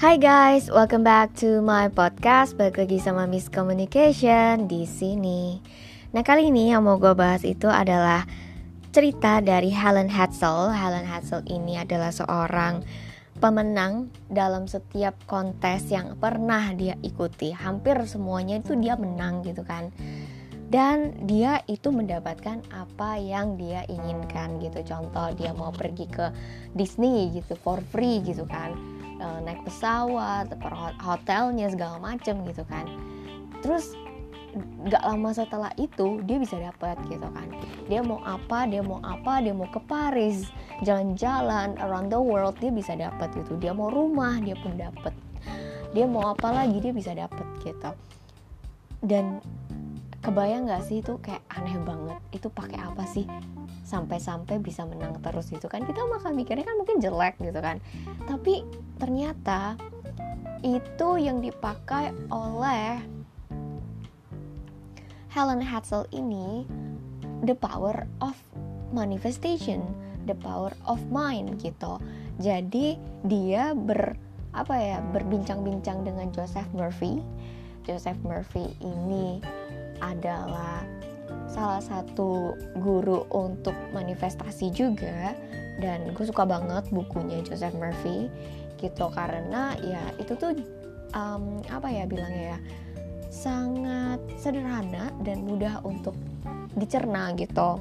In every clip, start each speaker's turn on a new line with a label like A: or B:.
A: Hai guys, welcome back to my podcast. Balik lagi sama Miss Communication di sini. Nah kali ini yang mau gue bahas itu adalah cerita dari Helen Hadsel. Helen Hadsel ini adalah seorang pemenang dalam setiap kontes yang pernah dia ikuti. Hampir semuanya itu dia menang gitu kan. Dan dia itu mendapatkan apa yang dia inginkan gitu. Contoh dia mau pergi ke Disney gitu for free gitu kan uh, naik pesawat, hotelnya segala macem gitu kan. Terus gak lama setelah itu dia bisa dapat gitu kan. Dia mau apa dia mau apa dia mau ke Paris jalan-jalan around the world dia bisa dapat gitu. Dia mau rumah dia pun dapat dia mau apa lagi dia bisa dapat gitu. Dan kebayang gak sih itu kayak aneh banget? Itu pakai apa sih? Sampai-sampai bisa menang terus gitu kan? Kita bakal mikirnya kan mungkin jelek gitu kan? Tapi ternyata itu yang dipakai oleh Helen Hadsel ini the power of manifestation the power of mind gitu. Jadi dia ber apa ya berbincang-bincang dengan Joseph Murphy. Joseph Murphy ini adalah salah satu guru untuk manifestasi juga. Dan gue suka banget bukunya Joseph Murphy gitu karena ya itu tuh um, apa ya bilangnya ya sangat sederhana dan mudah untuk dicerna gitu.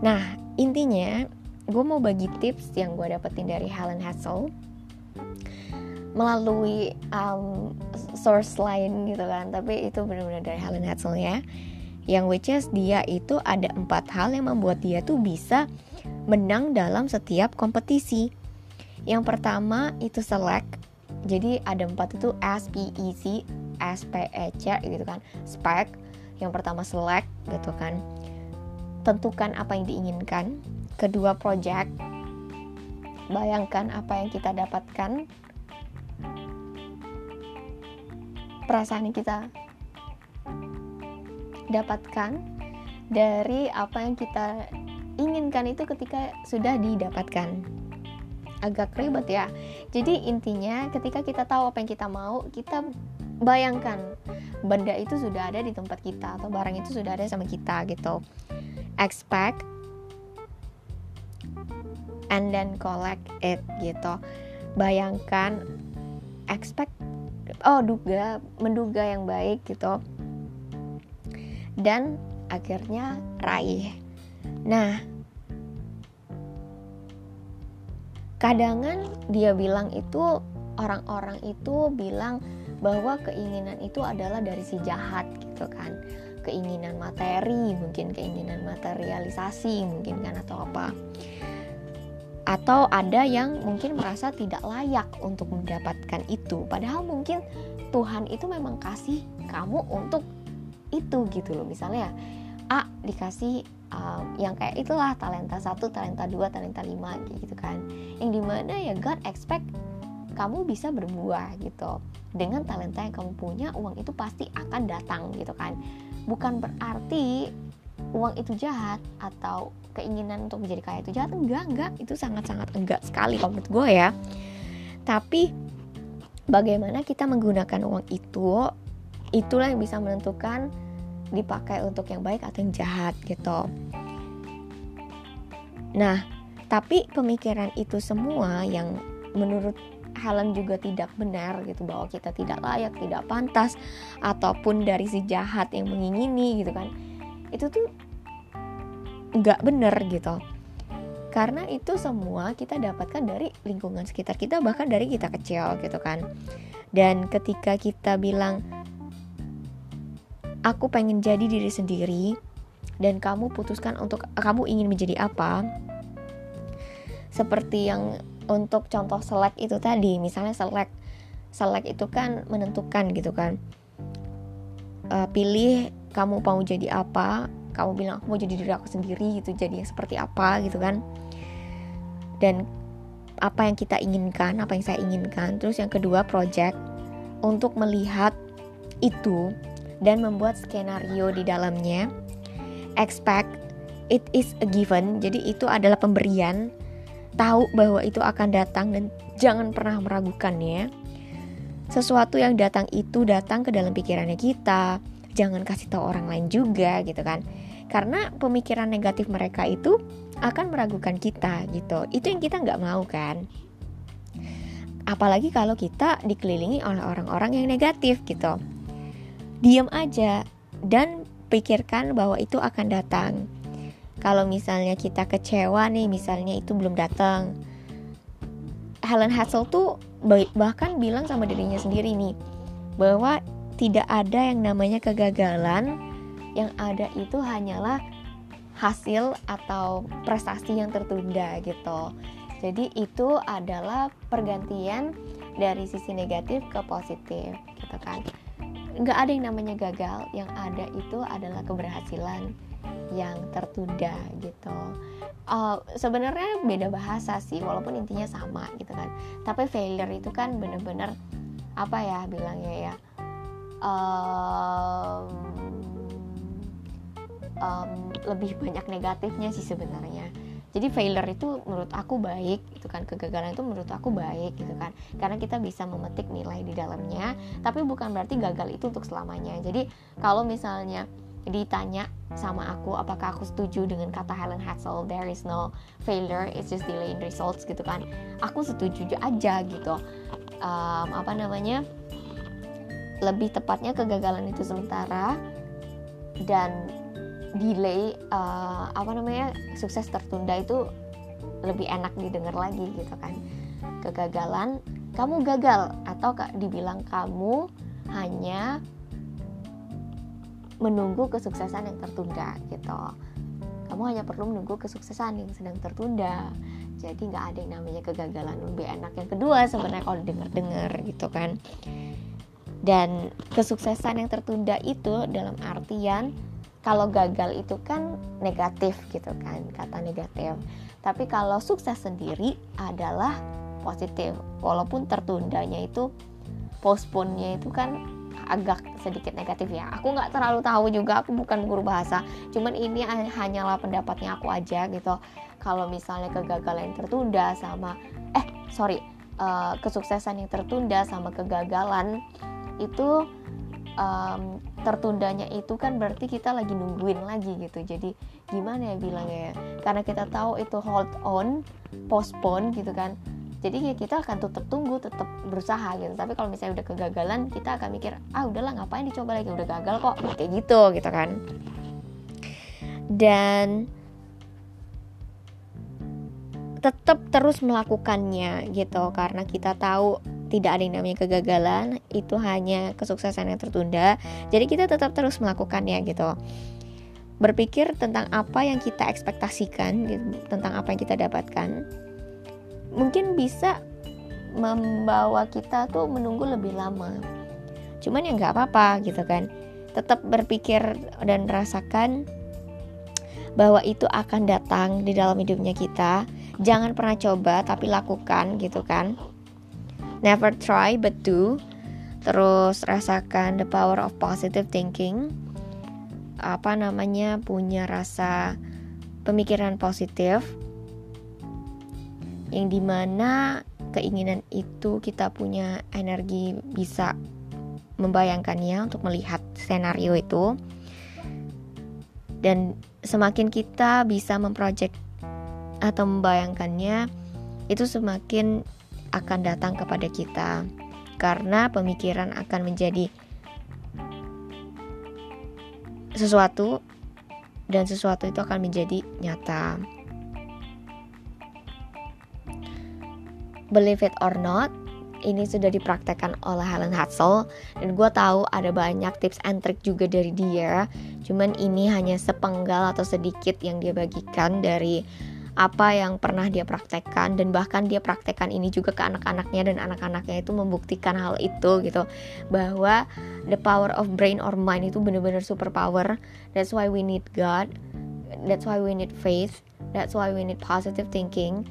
A: Nah intinya gue mau bagi tips yang gue dapetin dari Helen Hassel melalui um, source lain gitu kan tapi itu benar-benar dari Helen Hassel ya yang which is dia itu ada empat hal yang membuat dia tuh bisa menang dalam setiap kompetisi. Yang pertama itu select. Jadi ada empat itu S P E C S P E C gitu kan. Spec. Yang pertama select gitu kan. Tentukan apa yang diinginkan. Kedua project. Bayangkan apa yang kita dapatkan. Perasaan yang kita dapatkan dari apa yang kita inginkan itu ketika sudah didapatkan. Agak ribet ya. Jadi intinya ketika kita tahu apa yang kita mau kita bayangkan benda itu sudah ada di tempat kita atau barang itu sudah ada sama kita gitu. Expect and then collect it gitu. Bayangkan expect oh duga menduga yang baik gitu. Dan akhirnya raih. Nah, kadangan dia bilang itu orang-orang itu bilang bahwa keinginan itu adalah dari si jahat gitu kan. Keinginan materi mungkin keinginan materialisasi mungkin kan atau apa atau ada yang mungkin merasa tidak layak untuk mendapatkan itu. Padahal mungkin Tuhan itu memang kasih kamu untuk itu gitu loh. Misalnya A dikasih um, yang kayak itulah talenta satu talenta dua talenta lima gitu kan. Yang di mana ya God expect kamu bisa berbuah gitu. Dengan talenta yang kamu punya uang itu pasti akan datang gitu kan. Bukan berarti uang itu jahat atau keinginan untuk menjadi kaya itu jahat enggak enggak itu sangat sangat enggak sekali kalau menurut gue ya tapi bagaimana kita menggunakan uang itu itulah yang bisa menentukan dipakai untuk yang baik atau yang jahat gitu. Nah, tapi pemikiran itu semua yang menurut Helen juga tidak benar gitu bahwa kita tidak layak, tidak pantas ataupun dari si jahat yang mengingini gitu kan. Itu tuh nggak benar gitu. Karena itu semua kita dapatkan dari lingkungan sekitar kita bahkan dari kita kecil gitu kan. Dan ketika kita bilang aku pengen jadi diri sendiri dan kamu putuskan untuk kamu ingin menjadi apa seperti yang untuk contoh selek itu tadi misalnya selek selek itu kan menentukan gitu kan uh, pilih kamu mau jadi apa kamu bilang aku mau jadi diri aku sendiri gitu jadi seperti apa gitu kan dan apa yang kita inginkan apa yang saya inginkan terus yang kedua project untuk melihat itu dan membuat skenario di dalamnya. Expect it is a given, jadi itu adalah pemberian. Tahu bahwa itu akan datang dan jangan pernah meragukannya. sesuatu yang datang itu datang ke dalam pikirannya kita jangan kasih tahu orang lain juga gitu kan karena pemikiran negatif mereka itu akan meragukan kita gitu. Itu yang kita nggak mau kan? Apalagi kalau kita dikelilingi oleh orang-orang yang negatif gitu. Diam aja dan pikirkan bahwa itu akan datang. Kalau misalnya kita kecewa nih misalnya itu belum datang. Helen Hassel tuh bahkan bilang sama dirinya sendiri nih bahwa tidak ada yang namanya kegagalan yang ada itu hanyalah hasil atau prestasi yang tertunda gitu. Jadi itu adalah pergantian dari sisi negatif ke positif gitu kan. Nggak ada yang namanya gagal yang ada itu adalah keberhasilan yang tertunda gitu. Uh, sebenarnya beda bahasa sih walaupun intinya sama gitu kan. Tapi failure itu kan bener-bener apa ya bilangnya ya um, um, lebih banyak negatifnya sih sebenarnya. Jadi failure itu menurut aku baik itu kan kegagalan itu menurut aku baik gitu kan. Karena kita bisa memetik nilai di dalamnya tapi bukan berarti gagal itu untuk selamanya. Jadi kalau misalnya ditanya sama aku apakah aku setuju dengan kata Helen Hassel there is no failure it's just delay results gitu kan. Aku setuju aja gitu. Um, apa namanya lebih tepatnya kegagalan itu sementara dan delay uh, apa namanya sukses tertunda itu lebih enak didengar lagi gitu kan. Kegagalan kamu gagal. Atau dibilang kamu hanya menunggu kesuksesan yang tertunda gitu. Kamu hanya perlu menunggu kesuksesan yang sedang tertunda. Jadi nggak ada yang namanya kegagalan. Lebih enak yang kedua sebenarnya kalau denger dengar gitu kan. Dan kesuksesan yang tertunda itu dalam artian kalau gagal itu kan negatif gitu kan kata negatif. Tapi kalau sukses sendiri adalah positif. Walaupun tertundanya itu postpone-nya itu kan agak sedikit negatif ya. Aku nggak terlalu tahu juga aku bukan guru bahasa. Cuman ini hanyalah pendapatnya aku aja gitu. Kalau misalnya kegagalan yang tertunda sama eh sorry uh, kesuksesan yang tertunda sama kegagalan itu um, tertundanya itu kan berarti kita lagi nungguin lagi gitu. Jadi gimana ya bilangnya ya? Karena kita tahu itu hold on postpone gitu kan. Jadi ya kita akan tetap tunggu tetap berusaha gitu. Tapi kalau misalnya udah kegagalan kita akan mikir ah udahlah ngapain dicoba lagi? Udah gagal kok. Kayak gitu gitu kan. Dan tetap terus melakukannya gitu. Karena kita tahu tidak ada yang namanya kegagalan itu hanya kesuksesan yang tertunda. Jadi kita tetap terus melakukannya gitu. Berpikir tentang apa yang kita ekspektasikan tentang apa yang kita dapatkan mungkin bisa membawa kita tuh menunggu lebih lama. Cuman ya nggak apa-apa gitu kan. Tetap berpikir dan rasakan bahwa itu akan datang di dalam hidupnya kita. Jangan pernah coba tapi lakukan gitu kan never try but do. Terus rasakan the power of positive thinking. Apa namanya? Punya rasa pemikiran positif. Yang di mana keinginan itu kita punya energi bisa membayangkannya untuk melihat senario itu. Dan semakin kita bisa memproject atau membayangkannya itu semakin akan datang kepada kita karena pemikiran akan menjadi sesuatu dan sesuatu itu akan menjadi nyata. believe it or not ini sudah dipraktekkan oleh Helen Hassel dan gue tahu ada banyak tips and trick juga dari dia cuman ini hanya sepenggal atau sedikit yang dia bagikan dari apa yang pernah dia praktekkan dan bahkan dia praktekkan ini juga ke anak-anaknya dan anak-anaknya itu membuktikan hal itu gitu. Bahwa the power of brain or mind itu benar-benar super power that's why we need God. That's why we need faith. That's why we need positive thinking.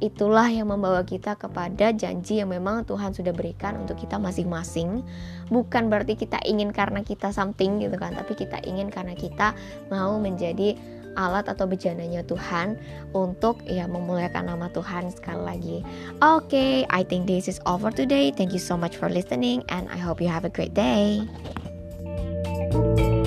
A: Itulah yang membawa kita kepada janji yang memang Tuhan sudah berikan untuk kita masing-masing. Bukan berarti kita ingin karena kita something gitu kan, tapi kita ingin karena kita mau menjadi alat atau bejananya Tuhan untuk ya memuliakan nama Tuhan sekali lagi. Oke, okay, I think this is over today. Thank you so much for listening and I hope you have a great day. thank you